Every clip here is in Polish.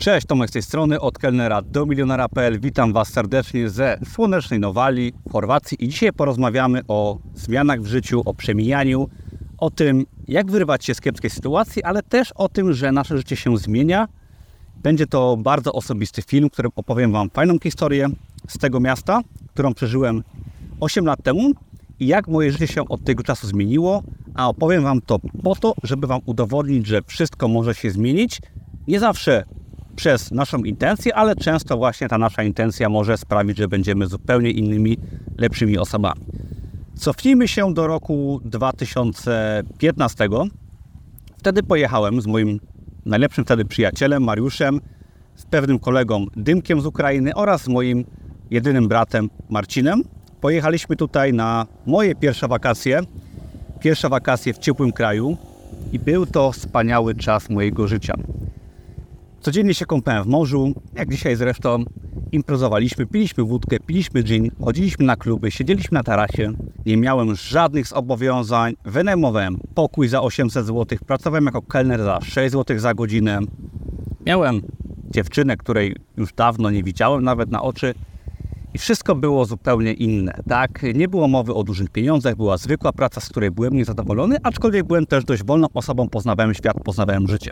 Cześć, Tomek z tej strony, od kelnera do milionera.pl. Witam Was serdecznie ze słonecznej Nowali w Chorwacji i dzisiaj porozmawiamy o zmianach w życiu, o przemijaniu, o tym, jak wyrwać się z kiepskiej sytuacji, ale też o tym, że nasze życie się zmienia. Będzie to bardzo osobisty film, w którym opowiem Wam fajną historię z tego miasta, którą przeżyłem 8 lat temu i jak moje życie się od tego czasu zmieniło, a opowiem Wam to po to, żeby Wam udowodnić, że wszystko może się zmienić. Nie zawsze przez naszą intencję, ale często właśnie ta nasza intencja może sprawić, że będziemy zupełnie innymi, lepszymi osobami. Cofnijmy się do roku 2015. Wtedy pojechałem z moim najlepszym wtedy przyjacielem Mariuszem, z pewnym kolegą Dymkiem z Ukrainy oraz z moim jedynym bratem Marcinem. Pojechaliśmy tutaj na moje pierwsze wakacje. Pierwsze wakacje w ciepłym kraju i był to wspaniały czas mojego życia. Codziennie się kąpałem w morzu, jak dzisiaj zresztą imprezowaliśmy, piliśmy wódkę, piliśmy gin, chodziliśmy na kluby, siedzieliśmy na tarasie. Nie miałem żadnych zobowiązań, wynajmowałem pokój za 800 zł, pracowałem jako kelner za 6 zł za godzinę. Miałem dziewczynę, której już dawno nie widziałem nawet na oczy i wszystko było zupełnie inne, tak? Nie było mowy o dużych pieniądzach, była zwykła praca, z której byłem niezadowolony, aczkolwiek byłem też dość wolną osobą, poznawałem świat, poznawałem życie.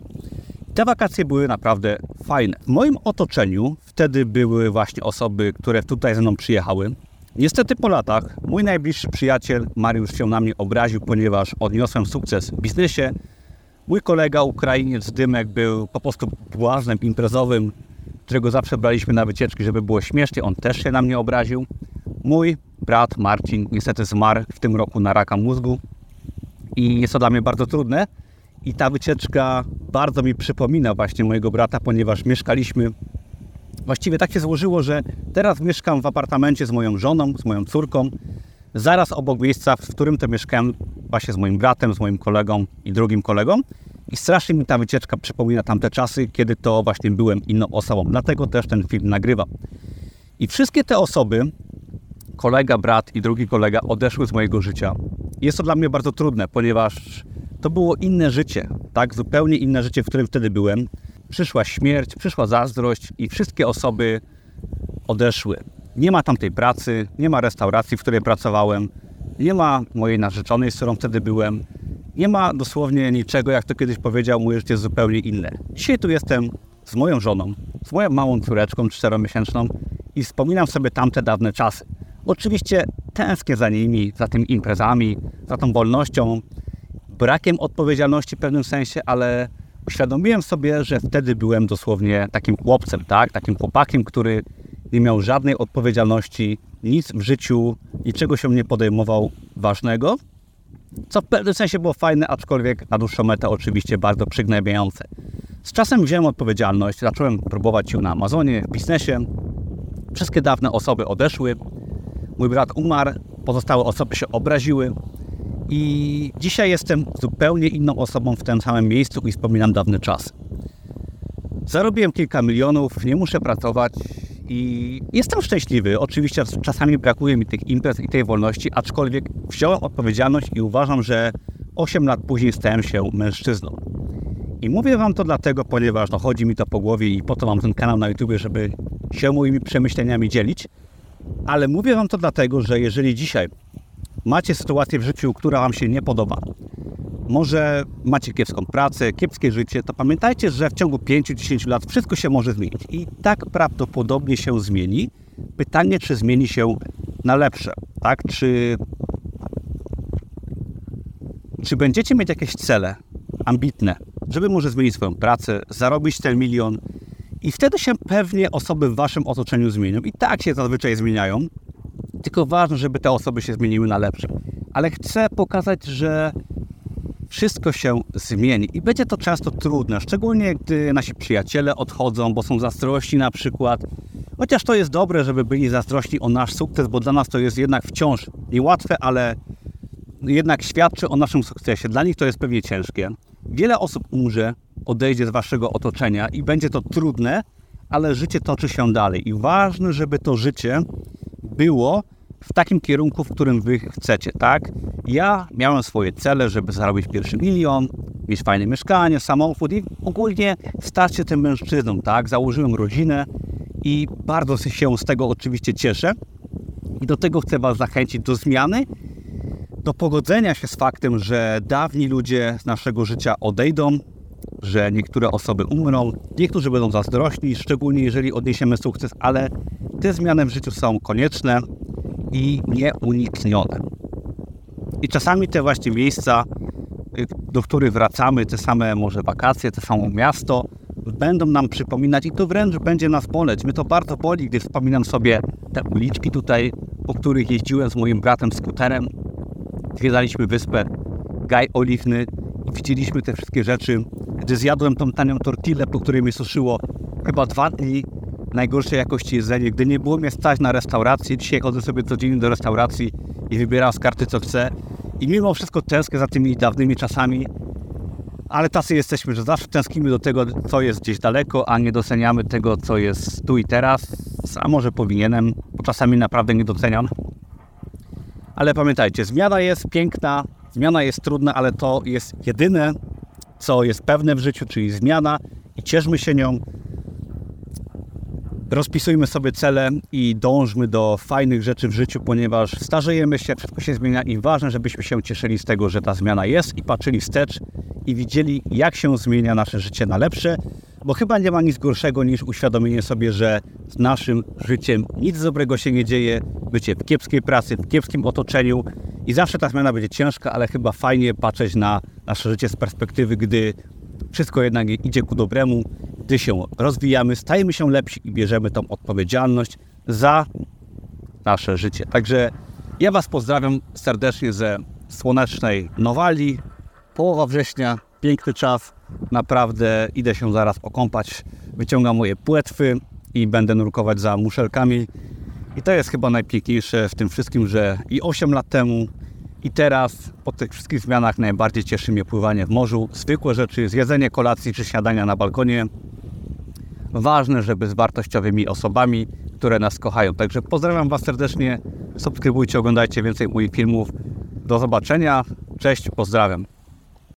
Te wakacje były naprawdę fajne. W moim otoczeniu wtedy były właśnie osoby, które tutaj ze mną przyjechały. Niestety po latach mój najbliższy przyjaciel Mariusz się na mnie obraził, ponieważ odniosłem sukces w biznesie. Mój kolega Ukrainiec Dymek był po prostu błaznem imprezowym, którego zawsze braliśmy na wycieczki, żeby było śmiesznie. On też się na mnie obraził. Mój brat Marcin niestety zmarł w tym roku na raka mózgu i jest to dla mnie bardzo trudne. I ta wycieczka bardzo mi przypomina właśnie mojego brata, ponieważ mieszkaliśmy. Właściwie tak się złożyło, że teraz mieszkam w apartamencie z moją żoną, z moją córką, zaraz obok miejsca, w którym to mieszkałem właśnie z moim bratem, z moim kolegą i drugim kolegą. I strasznie mi ta wycieczka przypomina tamte czasy, kiedy to właśnie byłem inną osobą. Dlatego też ten film nagrywam. I wszystkie te osoby, kolega, brat i drugi kolega, odeszły z mojego życia. Jest to dla mnie bardzo trudne, ponieważ to było inne życie, tak? Zupełnie inne życie, w którym wtedy byłem. Przyszła śmierć, przyszła zazdrość i wszystkie osoby odeszły. Nie ma tamtej pracy, nie ma restauracji, w której pracowałem, nie ma mojej narzeczonej, z którą wtedy byłem. Nie ma dosłownie niczego, jak to kiedyś powiedział, moje życie jest zupełnie inne. Dzisiaj tu jestem z moją żoną, z moją małą córeczką czteromiesięczną i wspominam sobie tamte dawne czasy. Oczywiście tęsknię za nimi, za tymi imprezami, za tą wolnością, brakiem odpowiedzialności w pewnym sensie, ale uświadomiłem sobie, że wtedy byłem dosłownie takim chłopcem, tak? takim chłopakiem, który nie miał żadnej odpowiedzialności, nic w życiu, niczego się nie podejmował ważnego, co w pewnym sensie było fajne, aczkolwiek na dłuższą metę oczywiście bardzo przygnębiające. Z czasem wziąłem odpowiedzialność, zacząłem próbować się na Amazonie, w biznesie. Wszystkie dawne osoby odeszły, mój brat umarł, pozostałe osoby się obraziły, i dzisiaj jestem zupełnie inną osobą w tym samym miejscu i wspominam dawny czas. Zarobiłem kilka milionów, nie muszę pracować i jestem szczęśliwy. Oczywiście czasami brakuje mi tych imprez i tej wolności, aczkolwiek wziąłem odpowiedzialność i uważam, że 8 lat później stałem się mężczyzną. I mówię Wam to dlatego, ponieważ no, chodzi mi to po głowie i po to mam ten kanał na YouTube, żeby się moimi przemyśleniami dzielić. Ale mówię Wam to dlatego, że jeżeli dzisiaj macie sytuację w życiu, która Wam się nie podoba, może macie kiepską pracę, kiepskie życie, to pamiętajcie, że w ciągu 5-10 lat wszystko się może zmienić. I tak prawdopodobnie się zmieni. Pytanie, czy zmieni się na lepsze, tak? Czy, czy będziecie mieć jakieś cele ambitne, żeby może zmienić swoją pracę, zarobić ten milion i wtedy się pewnie osoby w Waszym otoczeniu zmienią. I tak się zazwyczaj zmieniają, tylko ważne, żeby te osoby się zmieniły na lepsze. Ale chcę pokazać, że wszystko się zmieni i będzie to często trudne, szczególnie gdy nasi przyjaciele odchodzą, bo są zazdrości na przykład. Chociaż to jest dobre, żeby byli zazdrośni o nasz sukces, bo dla nas to jest jednak wciąż niełatwe, ale jednak świadczy o naszym sukcesie. Dla nich to jest pewnie ciężkie. Wiele osób umrze, odejdzie z waszego otoczenia i będzie to trudne, ale życie toczy się dalej. I ważne, żeby to życie było w takim kierunku, w którym wy chcecie, tak? Ja miałem swoje cele, żeby zarobić pierwszy milion, mieć fajne mieszkanie, samochód i ogólnie stać się tym mężczyzną, tak? Założyłem rodzinę i bardzo się z tego oczywiście cieszę. I do tego chcę Was zachęcić do zmiany, do pogodzenia się z faktem, że dawni ludzie z naszego życia odejdą, że niektóre osoby umrą, niektórzy będą zazdrośni, szczególnie jeżeli odniesiemy sukces, ale te zmiany w życiu są konieczne i nieuniknione. I czasami te właśnie miejsca, y, do których wracamy, te same może wakacje, te samo miasto, będą nam przypominać i to wręcz będzie nas boleć. Mnie to bardzo boli, gdy wspominam sobie te uliczki tutaj, po których jeździłem z moim bratem skuterem. Zwiedzaliśmy wyspę Gaj Oliwny i widzieliśmy te wszystkie rzeczy. Gdy zjadłem tą tanią tortillę, po której mi suszyło chyba dwa dni, najgorszej jakości jedzenie, gdy nie było mnie stać na restaurację. Dzisiaj chodzę sobie codziennie do restauracji i wybieram z karty co chcę. I mimo wszystko tęsknię za tymi dawnymi czasami, ale tacy jesteśmy, że zawsze tęsknimy do tego, co jest gdzieś daleko, a nie doceniamy tego, co jest tu i teraz. A może powinienem, bo czasami naprawdę nie doceniam. Ale pamiętajcie, zmiana jest piękna, zmiana jest trudna, ale to jest jedyne, co jest pewne w życiu, czyli zmiana i cieszmy się nią. Rozpisujmy sobie cele i dążmy do fajnych rzeczy w życiu, ponieważ starzejemy się, wszystko się zmienia i ważne, żebyśmy się cieszyli z tego, że ta zmiana jest i patrzyli wstecz i widzieli, jak się zmienia nasze życie na lepsze, bo chyba nie ma nic gorszego niż uświadomienie sobie, że z naszym życiem nic dobrego się nie dzieje, bycie w kiepskiej pracy, w kiepskim otoczeniu i zawsze ta zmiana będzie ciężka, ale chyba fajnie patrzeć na nasze życie z perspektywy, gdy wszystko jednak idzie ku dobremu, gdy się rozwijamy, stajemy się lepsi i bierzemy tą odpowiedzialność za nasze życie. Także ja Was pozdrawiam serdecznie ze słonecznej Nowali. Połowa września, piękny czas. Naprawdę idę się zaraz okąpać. Wyciągam moje płetwy i będę nurkować za muszelkami. I to jest chyba najpiękniejsze w tym wszystkim, że i 8 lat temu, i teraz po tych wszystkich zmianach najbardziej cieszy mnie pływanie w morzu. Zwykłe rzeczy, zjedzenie kolacji czy śniadania na balkonie. Ważne, żeby z wartościowymi osobami, które nas kochają. Także pozdrawiam Was serdecznie. Subskrybujcie, oglądajcie więcej moich filmów. Do zobaczenia. Cześć, pozdrawiam.